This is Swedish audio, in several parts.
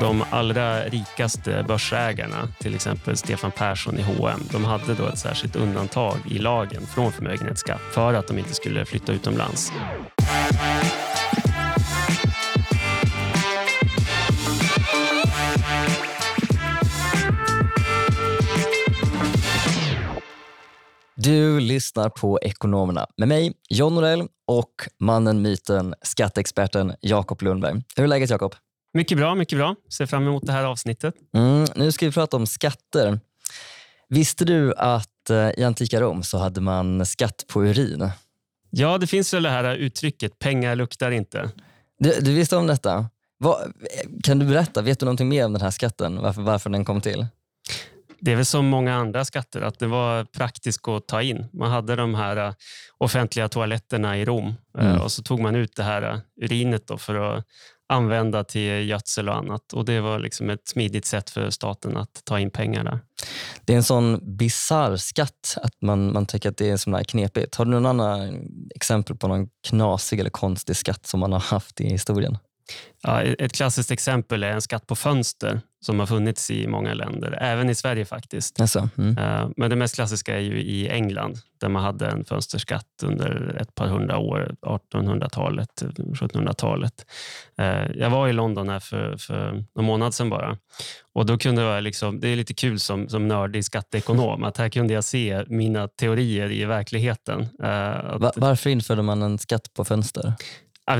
De allra rikaste börsägarna, till exempel Stefan Persson i H&M, de hade då ett särskilt undantag i lagen från förmögenhetsskatt för att de inte skulle flytta utomlands. Du lyssnar på Ekonomerna med mig, John Norell och mannen, myten, skatteexperten Jakob Lundberg. Hur är läget Jakob? Mycket bra, mycket bra. Ser fram emot det här avsnittet. Mm, nu ska vi prata om skatter. Visste du att eh, i antika Rom så hade man skatt på urin? Ja, det finns väl det här uttrycket pengar luktar inte. Du, du visste om detta? Vad, kan du berätta, vet du någonting mer om den här skatten? Varför, varför den kom till? Det är väl som många andra skatter, att det var praktiskt att ta in. Man hade de här uh, offentliga toaletterna i Rom uh, Mm. och så tog man ut det här urinet för att använda till gödsel och annat. Och Det var liksom ett smidigt sätt för staten att ta in pengar där. Det är en sån bizarr skatt att man, man tycker att det är så knepigt. Har du någon annan exempel på någon knasig eller konstig skatt som man har haft i historien? Ja, ett klassiskt exempel är en skatt på fönster som har funnits i många länder, även i Sverige faktiskt. Alltså, mm. Eh, Men det mest klassiska är ju i England där man hade en fönsterskatt under ett par hundra år, 1800-talet, 1700-talet. Eh, Jag var i London här för, för någon månad sedan bara. Och då kunde jag liksom, det är lite kul som, som nördig skatteekonom att här kunde jag se mina teorier i verkligheten. Eh, att- Va, varför införde man en skatt på fönster?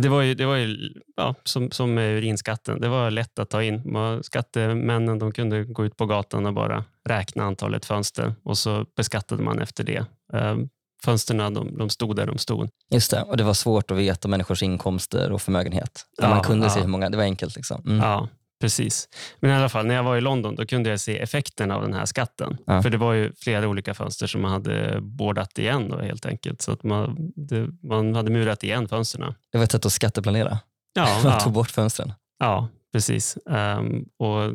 Det var ju, det var ju ja, som, som med urinskatten. Det var lätt att ta in. Skattemännen de kunde gå ut på gatan och bara räkna antalet fönster och så beskattade man efter det. Eh, Fönsterna de, de stod där de stod. Just det, och det var svårt att veta människors inkomster och förmögenhet. Ja, man kunde se ja. hur många, det var enkelt. Liksom. Mm. Ja, precis. Men i alla fall, när jag var i London då kunde jag se effekten av den här skatten. Ja. För det var ju flera olika fönster som man hade bordat igen då, helt enkelt. Så att man, det, man hade murat igen fönsterna. Det var ett sätt att skatteplanera. Ja, Man ja. tog bort fönstren. Ja, precis. Ehm, och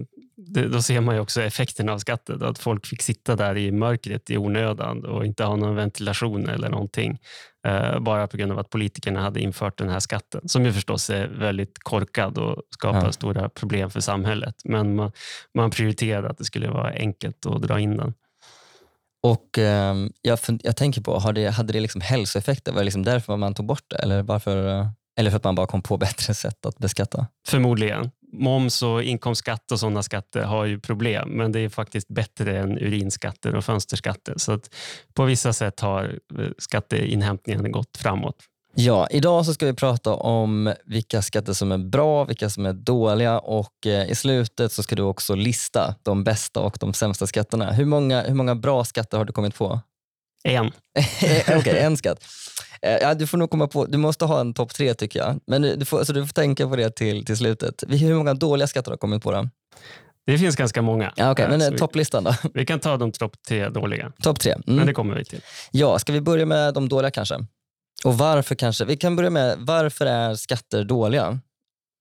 det, då ser man ju också effekten av skatten. Att folk fick sitta där i mörkret i onödan och inte ha någon ventilation eller någonting. eh, bara på grund av att politikerna hade infört den här skatten. Som ju förstås är väldigt korkad och skapar Ja. stora problem för samhället. Men man, man prioriterade att det skulle vara enkelt att dra in den. Och ehm, jag, jag tänker på, har det, hade det liksom hälsoeffekter? Var det liksom därför man tog bort det? Eller, varför, eh, eller för att man bara kom på bättre sätt att beskatta? Förmodligen. Moms och inkomstskatt och sådana skatter har ju problem, men det är faktiskt bättre än urinskatter och fönsterskatter. Så på vissa sätt har eh, skatteinhämtningen gått framåt. Ja, idag så ska vi prata om vilka skatter som är bra, vilka som är dåliga och eh, i slutet så ska du också lista de bästa och de sämsta skatterna. Hur många, hur många bra skatter har du kommit på? En. Okej, en skatt. Eh, Ja, du får nog komma på, du måste ha en topp tre tycker jag. Men du får, så du får tänka på det till, till slutet. Hur många dåliga skatter har du kommit på då? Det finns ganska många. Ja, okay, Eh, men eh, vi, topplistan då? vi kan ta de topp tre dåliga, Topp tre. men Mm. det kommer vi till. Ja, ska vi börja med de dåliga kanske? Och varför kanske? Vi kan börja med varför är skatter dåliga?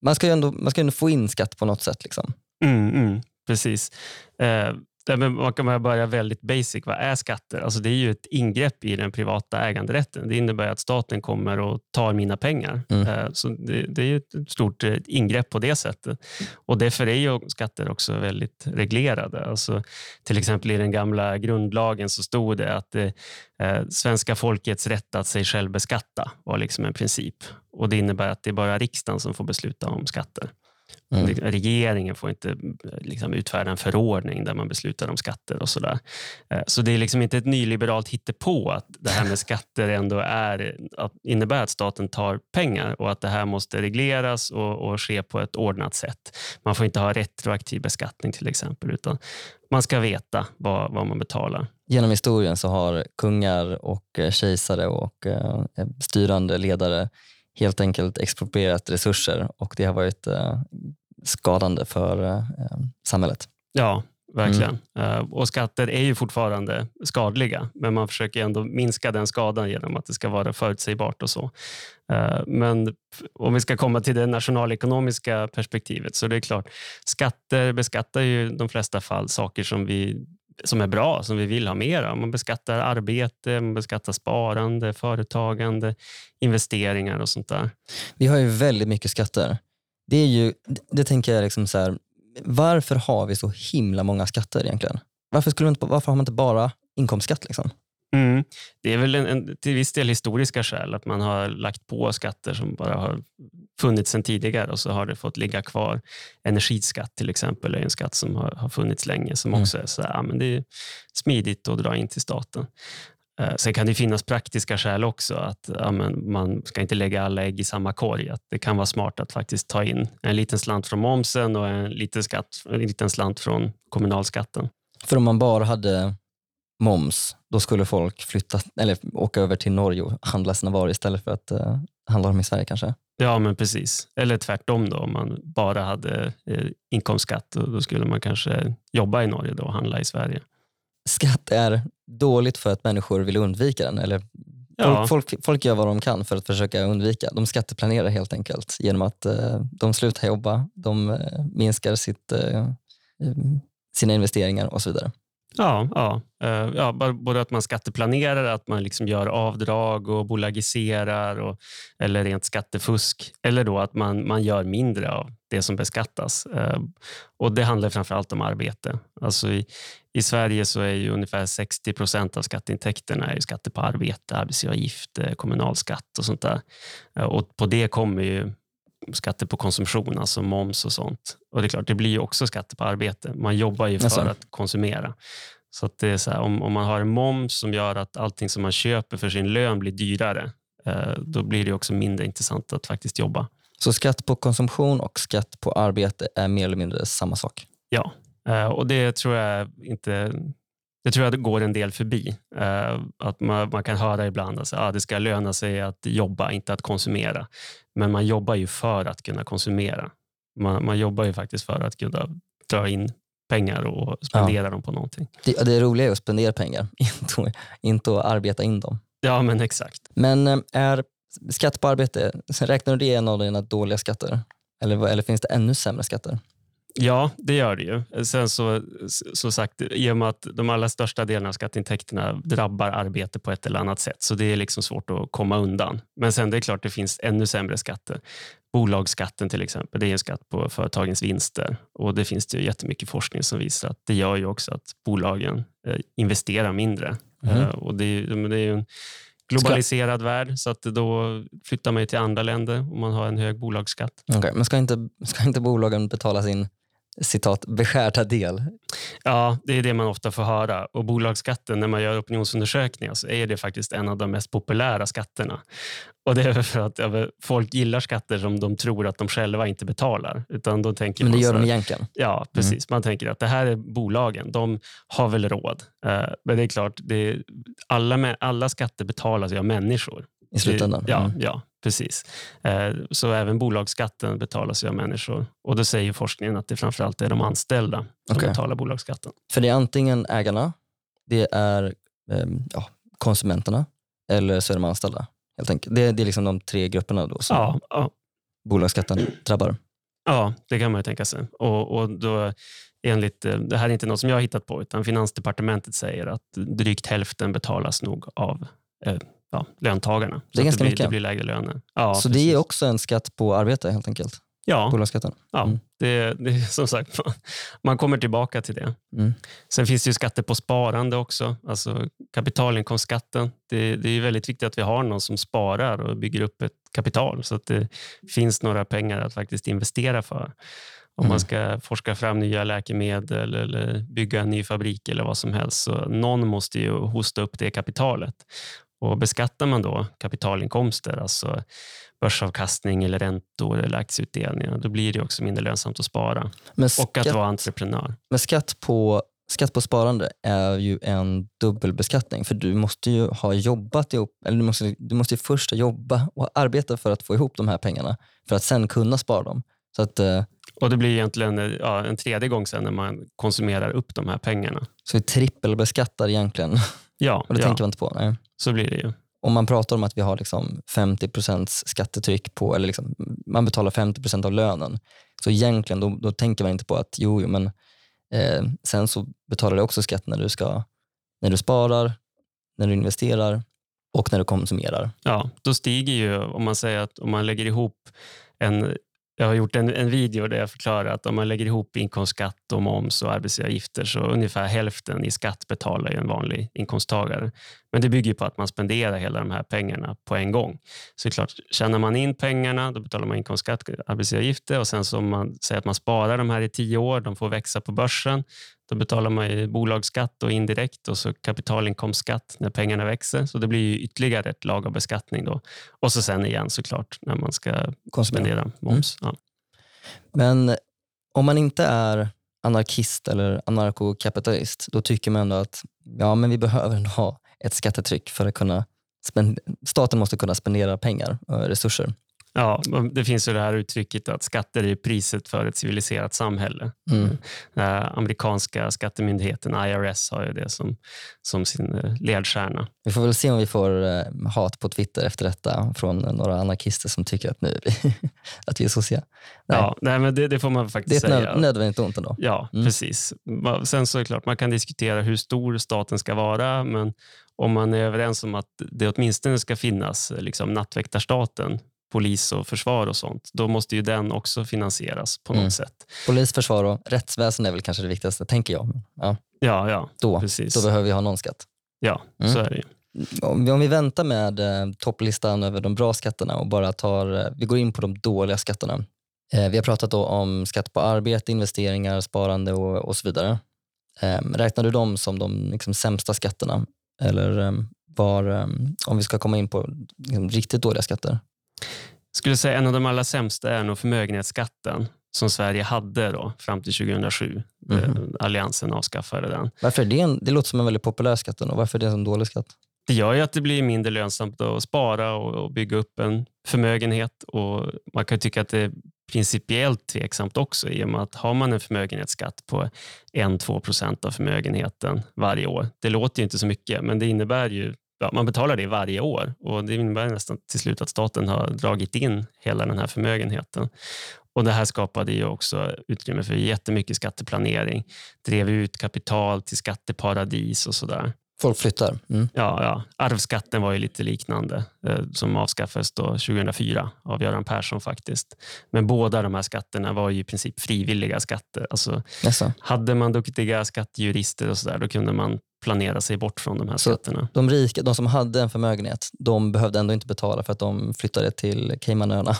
Man ska ju ändå, man ska ju ändå få in skatt på något sätt. Liksom. Mm, mm, precis. Eh, men man kan börja väldigt basic. Vad är skatter? Alltså det är ju ett ingrepp i den privata äganderätten. Det innebär att staten kommer och tar mina pengar. Mm. Eh, så det, det är ett stort eh, ingrepp på det sättet. Och därför är ju skatter också väldigt reglerade. Alltså, till exempel i den gamla grundlagen så stod det att eh, eh, svenska folkets rätt att sig själv beskatta var liksom en princip. Och Det innebär att det är bara riksdagen som får besluta om skatter. Mm. Regeringen får inte liksom, utfärda en förordning där man beslutar om skatter och sådär. Eh, Så det är liksom inte ett nyliberalt hittepå att det här med skatter ändå är, att, innebär att staten tar pengar och att det här måste regleras och, och ske på ett ordnat sätt. Man får inte ha retroaktiv beskattning till exempel, utan man ska veta vad, vad man betalar. Genom historien så har kungar och eh, kejsare och eh, styrande ledare helt enkelt exproprierat resurser och det har varit eh, skadande för eh, samhället. Ja, verkligen. Eh, Och skatter är ju fortfarande skadliga, men man försöker ändå minska den skadan genom att det ska vara förutsägbart och så. Eh, Men om vi ska komma till det nationalekonomiska perspektivet så det är klart, skatter beskattar ju i de flesta fall saker som vi som är bra, som vi vill ha mer av. Man beskattar arbete, man beskattar sparande, företagande, investeringar och sånt där. Vi har ju väldigt mycket skatter. Det är ju, det tänker jag liksom så här, varför har vi så himla många skatter egentligen? Varför, skulle inte, varför har man inte bara inkomstskatt? Liksom? Mm. Det är väl en, en, till viss del historiska skäl, att man har lagt på skatter som bara har funnits sedan tidigare och så har det fått ligga kvar. Energiskatt till exempel är en skatt som har, har funnits länge som mm. också är, så här, ja, men det är smidigt att dra in till staten. Eh, sen kan det finnas praktiska skäl också, att ja, man ska inte lägga alla ägg i samma korg. Att det kan vara smart att faktiskt ta in en liten slant från momsen och en liten, skatt, en liten slant från kommunalskatten. För om man bara hade moms, då skulle folk flytta, eller åka över till Norge och handla sina varor istället för att uh, handla dem i Sverige kanske? Ja, men precis. Eller tvärtom då, om man bara hade eh, inkomstskatt, då skulle man kanske jobba i Norge då och handla i Sverige. Skatt är dåligt för att människor vill undvika den? Eller ja. folk, folk, gör vad de kan för att försöka undvika. De skatteplanerar helt enkelt genom att uh, de slutar jobba, de uh, minskar sitt, uh, sina investeringar och så vidare. Ja, ja. Eh, ja, både att man skatteplanerar, att man liksom gör avdrag och bolagiserar och, eller rent skattefusk. Eller då att man, man gör mindre av det som beskattas. Eh, och Det handlar framför allt om arbete. Alltså i, I Sverige så är ju ungefär 60 procent av skatteintäkterna är skatter på arbete, arbetsgivaravgift, kommunalskatt och sånt där. Eh, och På det kommer ju skatter på konsumtion, alltså moms och sånt. Och det är klart, det blir ju också skatter på arbete. Man jobbar ju för alltså. att konsumera. Så att det är så här, om, om man har en moms som gör att allting som man köper för sin lön blir dyrare, eh, då blir det också mindre intressant att faktiskt jobba. Så skatt på konsumtion och skatt på arbete är mer eller mindre samma sak? Ja, eh, och det tror jag inte det tror jag går en del förbi. Uh, att man, man, kan höra ibland att ah, det ska löna sig att jobba, inte att konsumera. Men man jobbar ju för att kunna konsumera. Man, man jobbar ju faktiskt för att kunna dra in pengar och spendera ja. dem på någonting. Det, det roliga är att spendera pengar, inte, inte att arbeta in dem. Ja, men exakt. Men eh, är skatt på arbete, räknar du det en av dina dåliga skatter? Eller, eller finns det ännu sämre skatter? Ja, det gör det ju. Sen så, så sagt, i och med att de allra största delarna av skatteintäkterna drabbar arbete på ett eller annat sätt, så det är liksom svårt att komma undan. Men sen det är klart det finns ännu sämre skatter. Bolagsskatten till exempel, det är en skatt på företagens vinster och det finns det ju jättemycket forskning som visar att det gör ju också att bolagen eh, investerar mindre. Mm. och det är, det är en globaliserad ska... värld, så att då flyttar man till andra länder om man har en hög bolagsskatt. Okay, men ska inte, ska inte bolagen betala sin citat, beskärda del. Ja, det är det man ofta får höra. Och bolagsskatten, när man gör opinionsundersökningar, så är det faktiskt en av de mest populära skatterna. Och Det är för att ja, folk gillar skatter som de tror att de själva inte betalar. Utan då tänker Men det gör de egentligen? Ja, precis. Mm. Man tänker att det här är bolagen, de har väl råd. Uh, men det är klart, det är, alla, alla skatter betalas av människor. I slutändan? Ja, mm. ja, Precis. Eh, så även bolagsskatten betalas av människor. Och Då säger forskningen att det framförallt är de anställda som okay. betalar bolagsskatten. För det är antingen ägarna, det är ehm, ja, konsumenterna eller så är de anställda. Helt enkelt. Det, det är liksom de tre grupperna då som ja, ja. bolagsskatten drabbar. Ja, det kan man ju tänka sig. Och, och då, enligt, eh, det här är inte något som jag har hittat på, utan Finansdepartementet säger att drygt hälften betalas nog av eh, ja, löntagarna. Det är ganska det blir, mycket. Det blir lägre löner. Ja, så precis. det är också en skatt på arbete helt enkelt? Ja, Bolagsskatten? ja mm. det, det som sagt, man kommer tillbaka till det. Mm. Sen finns det ju skatter på sparande också, alltså kapitalinkomstskatten. Det, det är väldigt viktigt att vi har någon som sparar och bygger upp ett kapital så att det finns några pengar att faktiskt investera för. Om mm. man ska forska fram nya läkemedel eller bygga en ny fabrik eller vad som helst. Så någon måste ju hosta upp det kapitalet. Och beskattar man då kapitalinkomster, alltså börsavkastning eller räntor eller aktieutdelningar, då blir det också mindre lönsamt att spara skatt, och att vara entreprenör. Men skatt på, skatt på sparande är ju en dubbelbeskattning för du måste ju ha jobbat ihop, eller du måste, du måste först jobba och arbeta för att få ihop de här pengarna för att sen kunna spara dem. Så att, eh, och Det blir egentligen ja, en tredje gång sen när man konsumerar upp de här pengarna. Så vi trippelbeskattar egentligen? Ja. och det ja. tänker man inte på? Nej. Så blir det ju. Om man pratar om att vi har liksom 50% skattetryck på, eller liksom, man betalar 50% av lönen, så egentligen då, då, tänker man inte på att jo, jo men eh, sen så betalar du också skatt när du, ska, när du sparar, när du investerar och när du konsumerar. Ja, då stiger ju, om man säger att om man lägger ihop en jag har gjort en, en video där jag förklarar att om man lägger ihop inkomstskatt och moms och arbetsgivaravgifter så ungefär hälften i skatt betalar ju en vanlig inkomsttagare. Men det bygger på att man spenderar hela de här pengarna på en gång. Så det är klart, tjänar man in pengarna då betalar man inkomstskatt arbetsgivaravgifter och sen så man säger att man sparar de här i tio år, de får växa på börsen, då betalar man ju bolagsskatt och indirekt och så kapitalinkomstskatt när pengarna växer. Så det blir ju ytterligare ett lag av beskattning. Då. Och så sen igen såklart när man ska spendera moms. Mm. Ja. Men om man inte är anarkist eller anarkokapitalist, då tycker man ändå att ja, men vi behöver ha ett skattetryck för att kunna staten måste kunna spendera pengar och resurser. Ja, det finns ju det här uttrycket att skatter är priset för ett civiliserat samhälle. Mm. Den amerikanska skattemyndigheten IRS har ju det som, som sin eh, ledstjärna. Vi får väl se om vi får eh, hat på Twitter efter detta från några anarkister som tycker att, nu, att vi är sociala. Nej. Ja, nej, men det, det, får man faktiskt säga. Det är ett nödvändigt ont ändå. Ja, mm. precis. Sen så är det klart, man kan diskutera hur stor staten ska vara, men om man är överens om att det åtminstone ska finnas liksom, nattväktarstaten polis och försvar och sånt, då måste ju den också finansieras på något mm. sätt. Polis, försvar och rättsväsen är väl kanske det viktigaste, tänker jag. Ja, ja, ja då, precis. då behöver vi ha någon skatt. Ja, mm. så är det ju. Om vi, väntar med eh, topplistan över de bra skatterna och bara tar, eh, vi går in på de dåliga skatterna. Eh, vi har pratat om skatt på arbete, investeringar, sparande och, och så vidare. Eh, räknar du dem som de liksom, sämsta skatterna? Eller eh, var, eh, om vi ska komma in på liksom, riktigt dåliga skatter? Skulle säga en av de allra sämsta är nog förmögenhetsskatten som Sverige hade då, fram till 2007. Mm. Alliansen avskaffade den. Varför är det, en, det låter som en väldigt populär skatt. Och varför är det en dålig skatt? Det gör ju att det blir mindre lönsamt att spara och, och bygga upp en förmögenhet. Och man kan tycka att det är principiellt tveksamt också i och med att har man en förmögenhetsskatt på 1-2 procent av förmögenheten varje år. Det låter ju inte så mycket, men det innebär ju ja, man betalar det varje år och det innebär nästan till slut att staten har dragit in hela den här förmögenheten. Och Det här skapade ju också utrymme för jättemycket skatteplanering. Drev ut kapital till skatteparadis och sådär. Folk flyttar. Mm. Ja, ja, arvsskatten var ju lite liknande eh, som avskaffades då 2004 av Göran Persson faktiskt. Men båda de här skatterna var ju i princip frivilliga skatter. Alltså, hade man duktiga skattejurister och så där, då kunde man planera sig bort från de här så skatterna. De rika, de som hade en förmögenhet, de behövde ändå inte betala för att de flyttade till Caymanöarna.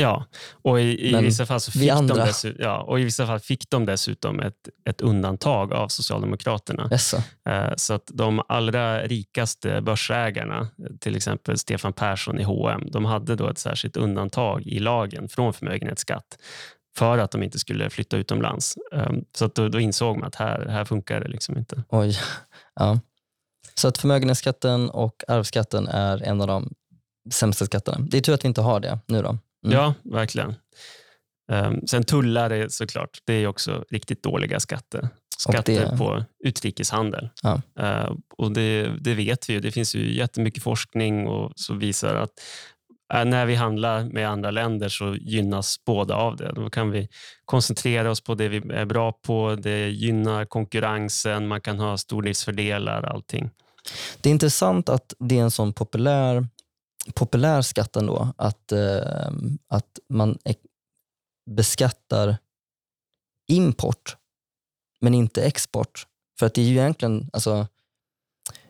Ja, och i, i vissa fall fick de dessutom, ja, och i vissa fall fick de dessutom ett, ett undantag av Socialdemokraterna. Yes. Eh, så att de allra rikaste börsägarna, till exempel Stefan Persson i H&M, de hade då ett särskilt undantag i lagen från förmögenhetsskatt för att de inte skulle flytta utomlands. Um, så att då, då, insåg man att här, här funkar det liksom inte. Oj, ja. Så att förmögenhetsskatten och arvsskatten är en av de sämsta skatterna. Det är tur att vi inte har det nu då. Mm. Ja, verkligen. Um, sen tullar är såklart, det är också riktigt dåliga skatter. Skatter det... på utrikeshandel. Ja. Uh, och det, det, vet vi ju. Det finns ju jättemycket forskning och som visar att Äh, när vi handlar med andra länder så gynnas båda av det. Då kan vi koncentrera oss på det vi är bra på. Det gynnar konkurrensen, man kan ha stordriftsfördelar, allting. Det är intressant att det är en sån populär, populär skatt ändå, att, eh, att man e-, beskattar import men inte export. För att det är ju egentligen, alltså,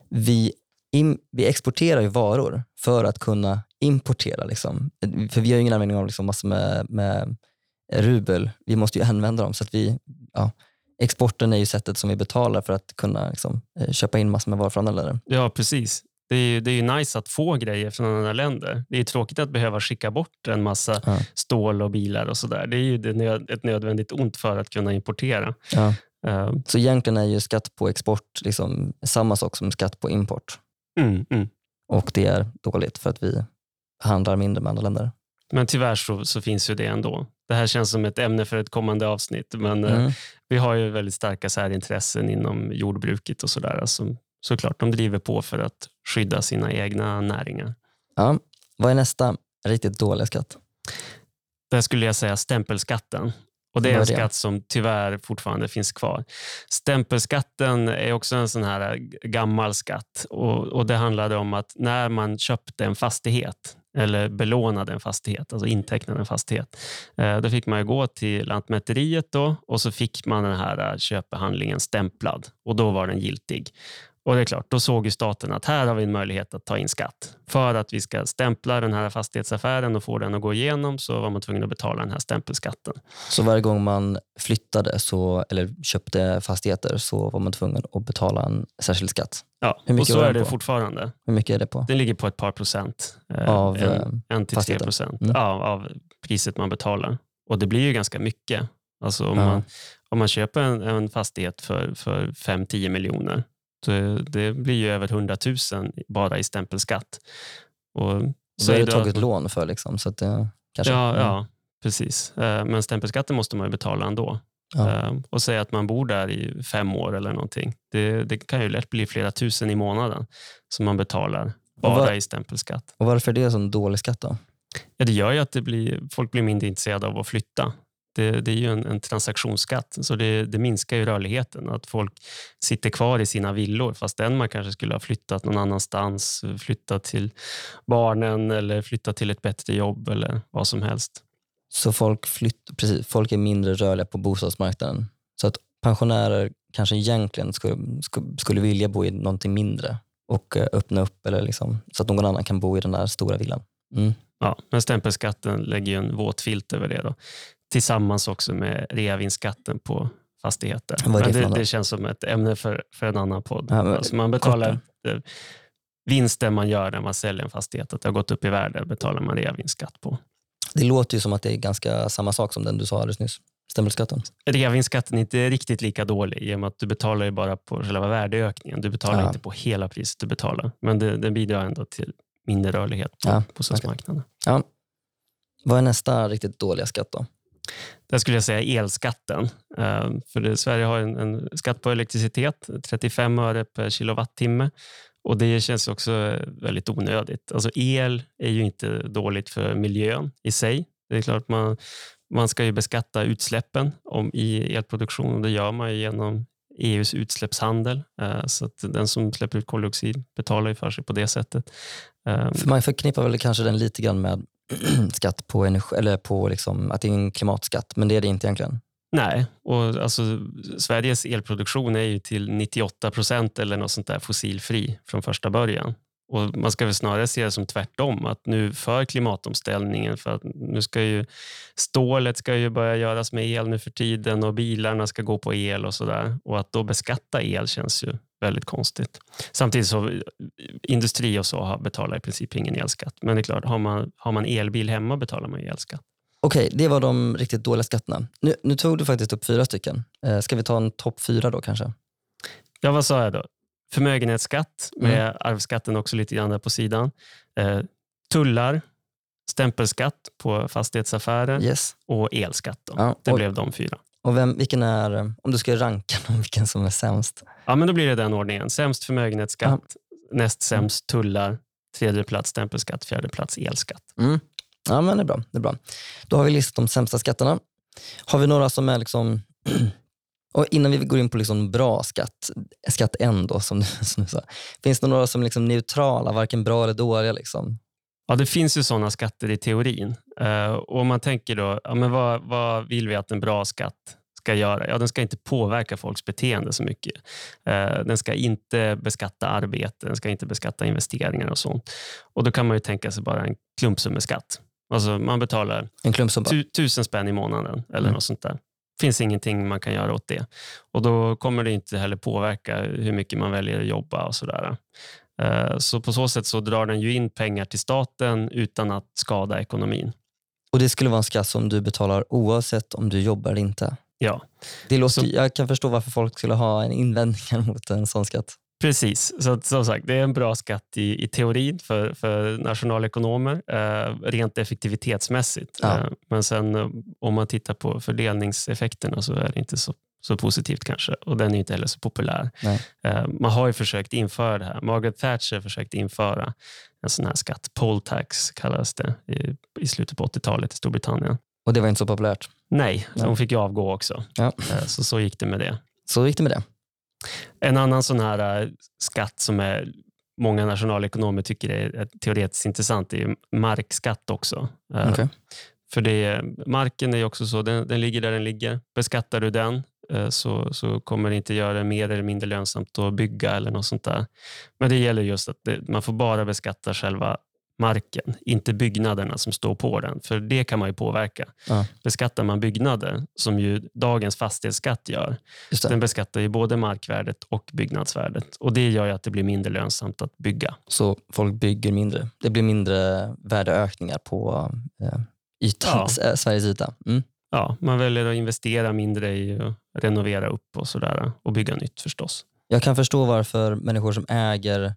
vi, in, vi exporterar ju varor för att kunna importera. Liksom. För vi har ju ingen användning av liksom massor med, med rubel. Vi måste ju använda dem. så att vi, ja, Exporten är ju sättet som vi betalar för att kunna liksom, eh, köpa in massor med varor från andra länder. Ja, precis. Det är, ju, det är ju nice att få grejer från andra länder. Det är tråkigt att behöva skicka bort en massa ja. stål och bilar och sådär. Det är ju ett nödvändigt ont för att kunna importera. Ja. Uh. Så egentligen är ju skatt på export liksom samma sak som skatt på import. Mm, mm. Och det är dåligt för att vi handlar mindre med andra länder. Men tyvärr så, så, finns ju det ändå. Det här känns som ett ämne för ett kommande avsnitt, men eh, mm. vi har ju väldigt starka särintressen inom jordbruket och sådär. Alltså, såklart, de driver på för att skydda sina egna näringar. Ja. Vad är nästa riktigt dåliga skatt? Där skulle jag säga stämpelskatten. Och Det är en skatt som tyvärr fortfarande finns kvar. Stämpelskatten är också en sån här gammal skatt. Och, och Det handlade om att när man köpte en fastighet eller belånade en fastighet, alltså intecknade en fastighet. Eh, då fick man gå till Lantmäteriet då, och så fick man den här eh, köpehandlingen stämplad och då var den giltig. Och det är klart, då såg ju staten att här har vi en möjlighet att ta in skatt. För att vi ska stämpla den här fastighetsaffären och få den att gå igenom så var man tvungen att betala den här stämpelskatten. Så varje gång man flyttade så, eller köpte fastigheter så var man tvungen att betala en särskild skatt? Ja, och så är det på? fortfarande. Hur mycket är det på? Den ligger på ett par procent. Eh, av en, eh, en till tre procent mm. av, av priset man betalar. Och det blir ju ganska mycket. Alltså om, ja. man, om man köper en, en fastighet för, för 5-10 miljoner det, det blir ju över 100 000 bara i stämpelskatt. Och så är det tagit lån för. Liksom, så det, kanske, ja, mm. ja, precis. Eh, men stämpelskatten måste man ju betala ändå. Ja. Eh, och säga att man bor där i fem år eller någonting. Det, det kan ju lätt bli flera tusen i månaden som man betalar bara var, i stämpelskatt. Och Varför är det en sån dålig skatt då? Ja, det gör ju att det blir, folk blir mindre intresserade av att flytta. Det, det är ju en, en transaktionsskatt, så det, det, minskar ju rörligheten. Att folk sitter kvar i sina villor fastän man kanske skulle ha flyttat någon annanstans, flyttat till barnen eller flyttat till ett bättre jobb eller vad som helst. Så folk, flytt, precis, folk är mindre rörliga på bostadsmarknaden. Så att pensionärer kanske egentligen skulle, skulle vilja bo i någonting mindre och eh, öppna upp eller liksom, så att någon annan kan bo i den där stora villan. Mm. Ja, men stämpelskatten lägger ju en våt filt över det. Då tillsammans också med reavinstskatten på fastigheter. Det, det, det, känns som ett ämne för, för en annan podd. Ja, men, alltså man betalar kort. vinsten man gör när man säljer en fastighet, att det har gått upp i värde, betalar man reavinstskatt på. Det låter ju som att det är ganska samma sak som den du sa alldeles nyss. Stämpelskatten? Reavinstskatten är inte riktigt lika dålig i och med att du betalar ju bara på själva värdeökningen. Du betalar ja. inte på hela priset du betalar. Men det, det bidrar ändå till mindre rörlighet på ja, bostadsmarknaden. Okay. Ja. Vad är nästa riktigt dåliga skatt då? Där skulle jag säga elskatten. Ehm, för det, Sverige har en, en, skatt på elektricitet, 35 öre per kilowattimme. Och Det känns också väldigt onödigt. Alltså el är ju inte dåligt för miljön i sig. Det är klart man, man ska ju beskatta utsläppen om, i elproduktion och det gör man genom EUs utsläppshandel. Ehm, så att den som släpper ut koldioxid betalar ju för sig på det sättet. Ehm. För man förknippar väl kanske den lite grann med skatt på energi, eller på liksom, att det är en klimatskatt, men det är det inte egentligen. Nej, och alltså, Sveriges elproduktion är ju till 98 procent eller något sånt där fossilfri från första början. Och Man ska väl snarare se det som tvärtom, att nu för klimatomställningen, för att nu ska ju stålet ska ju börja göras med el nu för tiden och bilarna ska gå på el och sådär. Och att då beskatta el känns ju väldigt konstigt. Samtidigt så industri och så betalar i princip ingen elskatt. Men det är klart, har man, har man elbil hemma betalar man elskatt. Okej, det var de riktigt dåliga skatterna. Nu, nu tog du faktiskt upp fyra stycken. Eh, ska vi ta en topp fyra då kanske? Ja, vad sa jag då? Förmögenhetsskatt med mm. arvsskatten också lite grann där på sidan. Eh, tullar, stämpelskatt på fastighetsaffärer yes. och elskatt. Då. Ja, det blev de fyra. Och vem, vilken är, om du ska ranka någon, vilken som är sämst? Ja, men då blir det den ordningen. Sämst förmögenhetsskatt, ja. näst sämst tullar, tredje plats stämpelskatt, fjärde plats elskatt. Mm. Ja, men det är, bra, det är bra. Då har vi listat de sämsta skatterna. Har vi några som är liksom och innan vi går in på liksom bra skatt, skatt en då, som, som du sa. Finns det några som är liksom neutrala, varken bra eller dåliga? Liksom? Ja, det finns ju sådana skatter i teorin. Uh, och om man tänker då, ja, men vad, vad vill vi att en bra skatt ska göra? Ja, den ska inte påverka folks beteende så mycket. Uh, den ska inte beskatta arbete, den ska inte beskatta investeringar och sånt. Och Då kan man ju tänka sig bara en klumpsummeskatt. Alltså man betalar en klumpsumma. Tu, tusen spänn i månaden eller mm. något sånt där finns ingenting man kan göra åt det. Och Då kommer det inte heller påverka hur mycket man väljer att jobba och sådär. Eh, så på så sätt så drar den ju in pengar till staten utan att skada ekonomin. Och det skulle vara en skatt som du betalar oavsett om du jobbar eller inte? Ja. Det låter, så, jag kan förstå varför folk skulle ha en invändning mot en sån skatt. Precis, så som sagt, det är en bra skatt i, i teorin för, för nationalekonomer, eh, rent effektivitetsmässigt. Ja. Eh, men sen eh, om man tittar på fördelningseffekterna så är det inte så, så positivt kanske och den är inte heller så populär. Eh, man har ju försökt införa det här. Margaret Thatcher försökt införa en sån här skatt. Poll tax kallas det i, i slutet på 80-talet i Storbritannien. Och det var inte så populärt? Nej, Nej. hon fick ju avgå också. Ja. Eh, så, så gick det med det. Så gick det med det. En annan sån här äh, skatt som är många nationalekonomer tycker är teoretiskt intressant är markskatt också. Eh, Okay. För det, marken är också så, den, den ligger där den ligger. Beskattar du den eh, så, så kommer det inte göra det mer eller mindre lönsamt att bygga eller något sånt där. Men det gäller just att det, man får bara beskatta själva marken, inte byggnaderna som står på den. För det kan man ju påverka. Ja. Beskattar man byggnader, som ju dagens fastighetsskatt gör, den beskattar ju både markvärdet och byggnadsvärdet. Och Det gör ju att det blir mindre lönsamt att bygga. Så folk bygger mindre. Det blir mindre värdeökningar på eh, ytan, eh, Sveriges yta. Mm. Ja, man väljer att investera mindre i att renovera upp och sådär och bygga nytt förstås. Jag kan förstå varför människor som äger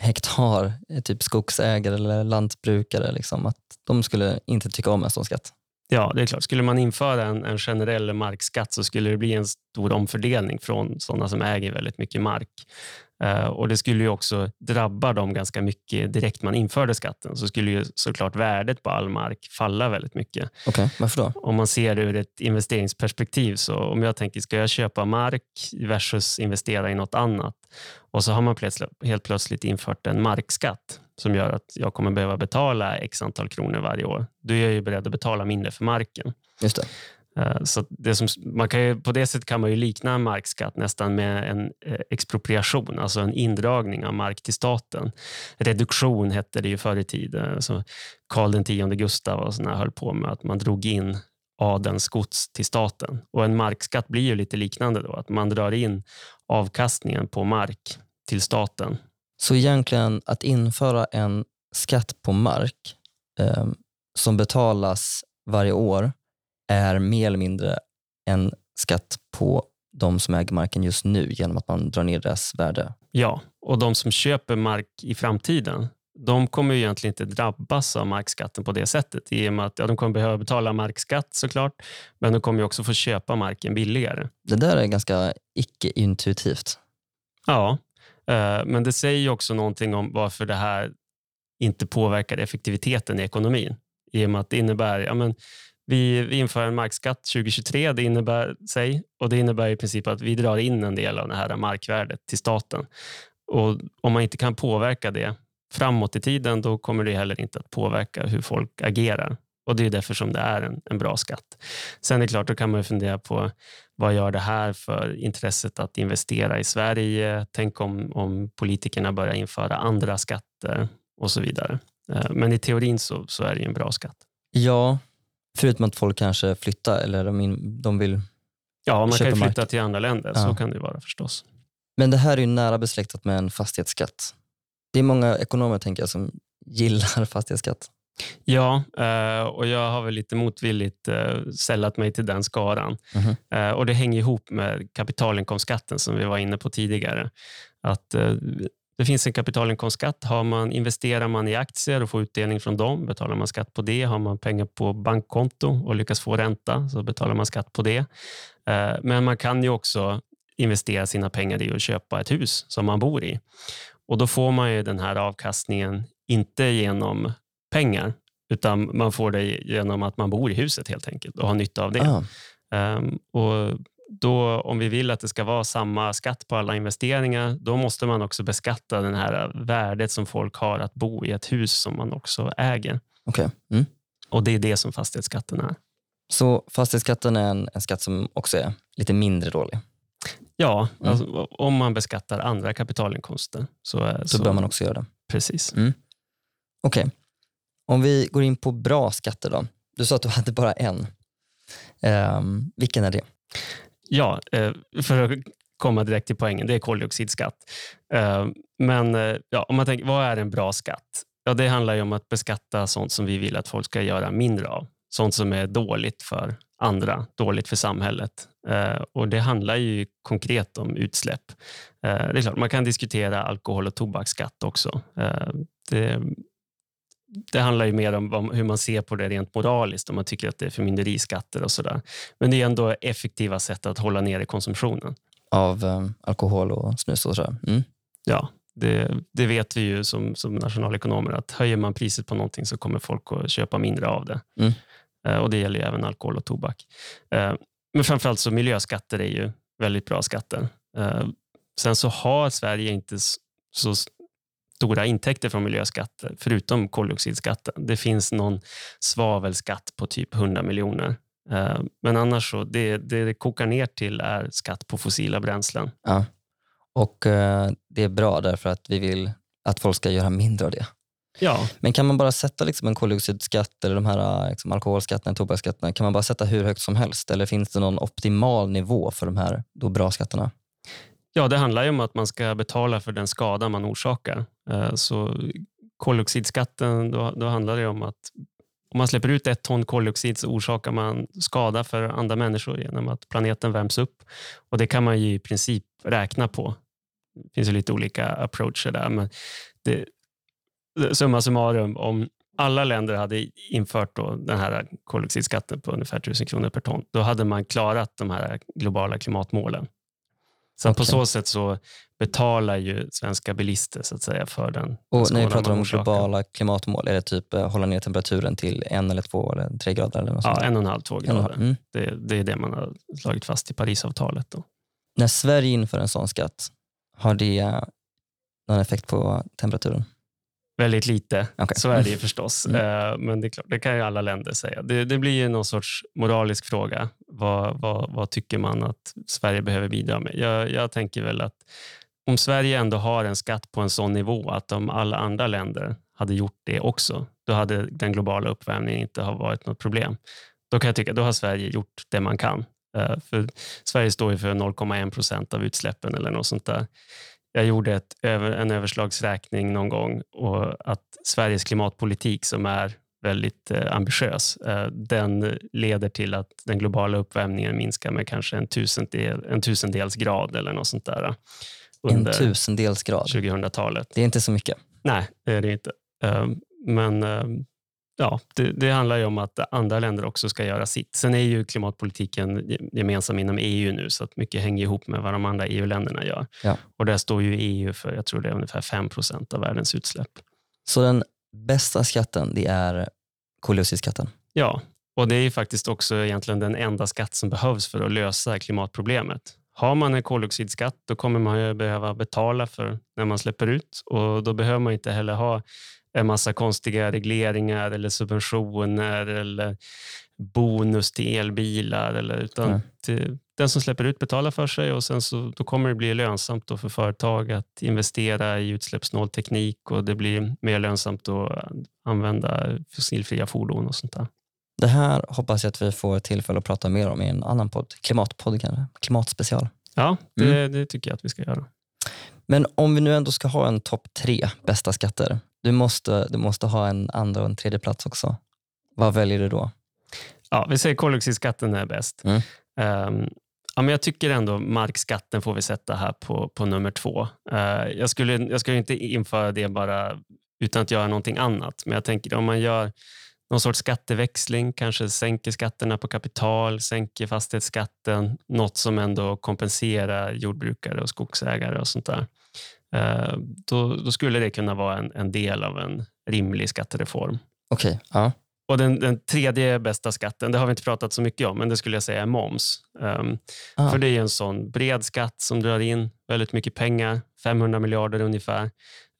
hektar, eh, typ skogsägare eller lantbrukare, liksom, att de skulle inte tycka om en sån skatt. Ja, det är klart. Skulle man införa en, en generell markskatt så skulle det bli en stor omfördelning från sådana som äger väldigt mycket mark. Eh, och Det skulle ju också drabba dem ganska mycket direkt man införde skatten. Så skulle ju såklart värdet på all mark falla väldigt mycket. Okej, varför då? Om man ser det ur ett investeringsperspektiv. Så om jag tänker, ska jag köpa mark versus investera i något annat? Och så har man plötsligt, helt plötsligt infört en markskatt som gör att jag kommer behöva betala x antal kronor varje år. Då är jag ju beredd att betala mindre för marken. Just det. Eh, så det som, man kan ju, på det sättet kan man ju likna en markskatt nästan med en eh, expropriation, alltså en indragning av mark till staten. Reduktion hette det ju förr i tiden. Eh, så Karl X Gustav och såna höll på med att man drog in adelns gods till staten. Och En markskatt blir ju lite liknande då, att man drar in avkastningen på mark till staten. Så egentligen att införa en skatt på mark eh, som betalas varje år är mer eller mindre en skatt på de som äger marken just nu genom att man drar ner deras värde. Ja, och de som köper mark i framtiden, de kommer ju egentligen inte drabbas av markskatten på det sättet. I och med att ja, de kommer behöva betala markskatt såklart, men de kommer ju också få köpa marken billigare. Det där är ganska icke-intuitivt. Ja, eh, men det säger ju också någonting om varför det här inte påverkar effektiviteten i ekonomin. I och med att det innebär, ja, men vi, inför en markskatt 2023, det innebär, sig, och det innebär i princip att vi drar in en del av det här markvärdet till staten. Och Om man inte kan påverka det framåt i tiden, då kommer det heller inte att påverka hur folk agerar. Och Det är därför som det är en, en bra skatt. Sen är det klart, då kan man ju fundera på vad gör det här för intresset att investera i Sverige? Tänk om, om politikerna börjar införa andra skatter och så vidare. Eh, men i teorin så, så är det ju en bra skatt. Ja, förutom att folk kanske flyttar eller de, in, de vill... Ja, man kan Köper ju mark. flytta till andra länder. Ja. Så kan det ju vara förstås. Men det här är ju nära besläktat med en fastighetsskatt. Det är många ekonomer tänker jag som gillar fastighetsskatt. Ja, eh, och jag har väl lite motvilligt eh, sällat mig till den skaran. Eh, Och Det hänger ihop med kapitalinkomstskatten som vi var inne på tidigare. Att Det finns en kapitalinkomstskatt. Har man, investerar man i aktier och får utdelning från dem betalar man skatt på det. Har man pengar på bankkonto och lyckas få ränta så betalar man skatt på det. Eh, Men man kan ju också investera sina pengar i att köpa ett hus som man bor i. Och Då får man ju den här avkastningen inte genom pengar utan man får det genom att man bor i huset helt enkelt och har nytta av det. Ah, Ehm, och då, om vi vill att det ska vara samma skatt på alla investeringar, då måste man också beskatta den här värdet som folk har att bo i ett hus som man också äger. okej. Mm. Och det är det som fastighetsskatten är. Så fastighetsskatten är en, en skatt som också är lite mindre dålig. Ja, Mm. alltså, om man beskattar andra kapitalinkomster så, är, Så, bör man också göra det. Precis. Okej, om vi går in på bra skatter då. Du sa att du hade bara en. Ehm, vilken är det? Ja, eh, för att komma direkt till poängen, det är koldioxidskatt. Eh, men eh, ja, om man tänker, vad är en bra skatt? Ja, det handlar ju om att beskatta sånt som vi vill att folk ska göra mindre av. Sånt som är dåligt för andra, dåligt för samhället. Och Det handlar ju konkret om utsläpp. Det är klart, man kan diskutera alkohol och tobaksskatt också. Det, det handlar ju mer om hur man ser på det rent moraliskt, om man tycker att det är förmynderiskatter och sådär. Men det är ändå effektiva sätt att hålla nere konsumtionen. Av ehm, alkohol och snus och sådär. Mm. Ja, det, det vet vi ju som, som nationalekonomer att höjer man priset på någonting så kommer folk att köpa mindre av det. Mm. Eh, och Det gäller ju även alkohol och tobak. Eh, Men framförallt så miljöskatter är ju väldigt bra skatter. Eh, Sen så har Sverige inte så stora intäkter från miljöskatter, förutom koldioxidskatten. Det finns någon svavelskatt på typ 100 miljoner. Eh, men annars så, det, det det kokar ner till är skatt på fossila bränslen. Ja. Och eh, det är bra därför att vi vill att folk ska göra mindre av det. Ja, Men kan man bara sätta liksom en koldioxidskatt eller de här eh, liksom alkoholskatterna, tobaksskatterna, kan man bara sätta hur högt som helst? Eller finns det någon optimal nivå för de här då bra skatterna? Ja, det handlar ju om att man ska betala för den skada man orsakar. Eh, så koldioxidskatten, då, då handlar det om att om man släpper ut ett ton koldioxid så orsakar man skada för andra människor genom att planeten värms upp. Och Det kan man ju i princip räkna på. Det finns ju lite olika approacher där. Men det, summa summarum, om alla länder hade infört då den här koldioxidskatten på ungefär 1000 kronor per ton, då hade man klarat de här globala klimatmålen. Så på så sätt så betalar ju svenska bilister så att säga för den Och när vi pratar om globala klimatmål, är det typ eh, hålla ner temperaturen till en eller två eller tre grader? Eller något Ja, en och en halv, två grader. Mm. Det, det är det man har slagit fast i Parisavtalet. Då. När Sverige inför en sån skatt, har det någon effekt på temperaturen? Väldigt lite, Okej. så är det ju förstås. Mm. Eh, Men det, är klart, det kan ju alla länder säga. Det, det blir ju någon sorts moralisk fråga. Vad, vad, vad tycker man att Sverige behöver bidra med? Jag, jag tänker väl att om Sverige ändå har en skatt på en sån nivå att om alla andra länder hade gjort det också, då hade den globala uppvärmningen inte ha varit något problem. Då kan jag tycka då har Sverige gjort det man kan. Eh, För Sverige står ju för 0,1 procent av utsläppen eller något sånt där. Jag gjorde ett, en överslagsräkning någon gång och att Sveriges klimatpolitik som är väldigt eh, ambitiös, eh, den leder till att den globala uppvärmningen minskar med kanske en, tusendel, en tusendels grad eller något sånt där eh, En under tusendels grad. 2000-talet. Det är inte så mycket. Nej, det är det inte. Eh, Men eh, ja, det, det handlar ju om att andra länder också ska göra sitt. Sen är ju klimatpolitiken ge- gemensam inom EU nu, så att mycket hänger ihop med vad de andra EU-länderna gör. Ja. Och där står ju EU för, jag tror det är ungefär 5 procent av världens utsläpp. Så den bästa skatten, det är koldioxidskatten. Ja, och det är ju faktiskt också egentligen den enda skatt som behövs för att lösa klimatproblemet. Har man en koldioxidskatt då kommer man ju behöva betala för när man släpper ut och då behöver man inte heller ha en massa konstiga regleringar eller subventioner eller bonus till elbilar. Eller, utan till, den som släpper ut betalar för sig och sen så, då kommer det bli lönsamt då för företag att investera i utsläppssnål teknik och det blir mer lönsamt att använda fossilfria fordon och sånt där. Det här hoppas jag att vi får tillfälle att prata mer om i en annan podd. Klimatpodd kanske? Klimatspecial. Ja, det, det tycker jag att vi ska göra. Men om vi nu ändå ska ha en topp tre bästa skatter. Du måste, du måste ha en andra och en tredje plats också. Vad väljer du då? Ja, vi säger koldioxidskatten är bäst. Mm. Ehm, ja, men jag tycker ändå markskatten får vi sätta här på, på nummer två. Eh, jag, skulle, jag skulle inte införa det bara utan att göra någonting annat. Men jag tänker om man gör någon sorts skatteväxling, kanske sänker skatterna på kapital, sänker fastighetsskatten, något som ändå kompenserar jordbrukare och skogsägare och sånt där. Eh, då, då skulle det kunna vara en, en del av en rimlig skattereform. Okej, ja. Och den, den tredje bästa skatten, det har vi inte pratat så mycket om, men det skulle jag säga är moms. Um, Ah. För det är en sån bred skatt som drar in väldigt mycket pengar, 500 miljarder ungefär.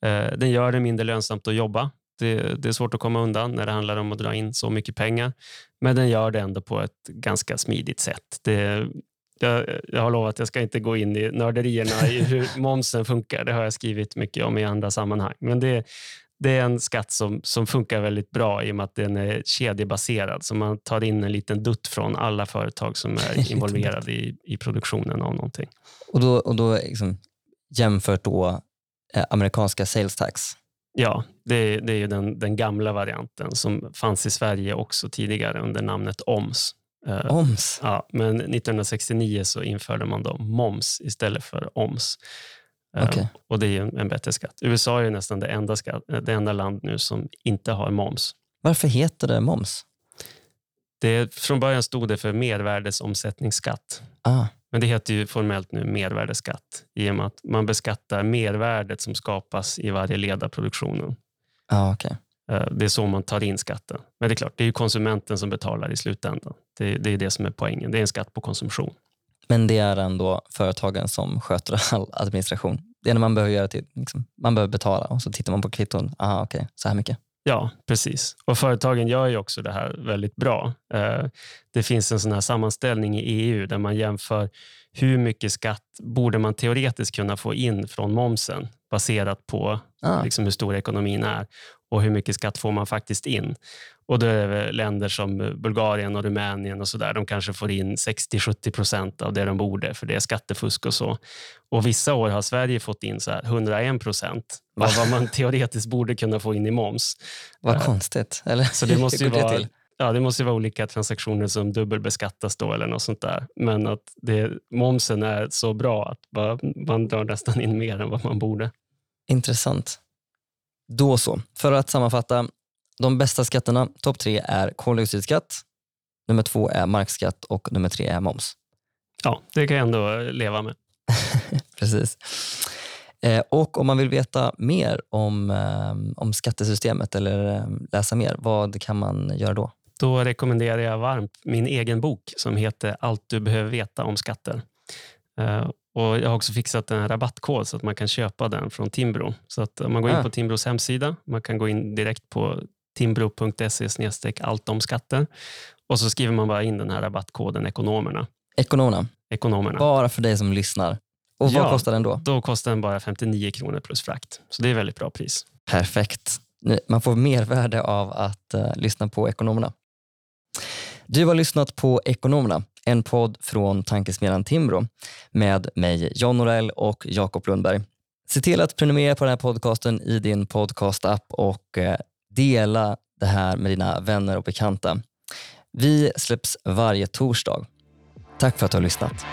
Eh, den gör det mindre lönsamt att jobba. Det, det är svårt att komma undan när det handlar om att dra in så mycket pengar. Men den gör det ändå på ett ganska smidigt sätt. Det, jag, jag har lovat att jag ska inte gå in i nörderierna i hur momsen funkar. Det har jag skrivit mycket om i andra sammanhang. Men det, det är en skatt som, som funkar väldigt bra i och med att den är kedjebaserad. Så man tar in en liten dutt från alla företag som är involverade i, i produktionen av någonting. Och då, och då liksom, jämfört då eh, amerikanska sales tax. Ja, det, det är ju den, den gamla varianten som fanns i Sverige också tidigare under namnet OMS. Eh, Oms. Ja, men 1969 så införde man då moms istället för OMS. Eh, Okej. Och det är en, en bättre skatt. USA är nästan det enda, skatt, det enda land nu som inte har moms. Varför heter det moms? Det, från början stod det för mervärdesomsättningsskatt. Ah, Men det heter ju formellt nu mervärdesskatt i och med att man beskattar mervärdet som skapas i varje led av produktionen. ah, okej. Eh, Det är så man tar in skatten. Men det är klart, det är konsumenten som betalar i slutändan. Det, det är det som är poängen. Det är en skatt på konsumtion. Men det är ändå företagen som sköter all administration. Det enda man behöver göra till, liksom, man behöver betala och så tittar man på kvitton. Aha, okej, okay, så här mycket. Ja, precis. Och Företagen gör ju också det här väldigt bra. Eh, det finns en sån här sammanställning i EU där man jämför hur mycket skatt borde man teoretiskt kunna få in från momsen baserat på ah. liksom hur stor ekonomin är och hur mycket skatt får man faktiskt in. Och då är det länder som Bulgarien och Rumänien och så där, de kanske får in 60-70 procent av det de borde, för det är skattefusk och så. Och vissa år har Sverige fått in så 101 procent av vad man teoretiskt borde kunna få in i moms. Vad uh, konstigt. Eller? Så det måste ju vara, ja, det måste vara olika transaktioner som dubbelbeskattas då eller något sånt där. Men att det, momsen är så bra att man drar nästan in mer än vad man borde. Intressant. Då så. För att sammanfatta, de bästa skatterna, topp tre är koldioxidskatt, nummer två är markskatt och nummer tre är moms. Ja, det kan jag ändå leva med. Precis. Eh, och om man vill veta mer om, eh, om skattesystemet eller eh, läsa mer, vad kan man göra då? Då rekommenderar jag varmt min egen bok som heter Allt du behöver veta om skatter. Och Jag har också fixat en rabattkod så att man kan köpa den från Timbro. Så att man går in ah. på Timbros hemsida, man kan gå in direkt på timbro.se allt om skatter och så skriver man bara in den här rabattkoden ekonomerna. Ekonomerna? Ekonomerna. Bara för dig som lyssnar. Och vad ja, kostar den då? Då kostar den bara 59 kronor plus frakt. Så det är väldigt bra pris. Perfekt. Man får mervärde av att uh, lyssna på ekonomerna. Du har lyssnat på Ekonomerna, en podd från tankesmedjan Timbro med mig John Norell och Jakob Lundberg. Se till att prenumerera på den här podcasten i din podcastapp och eh, dela det här med dina vänner och bekanta. Vi släpps varje torsdag. Tack för att du har lyssnat.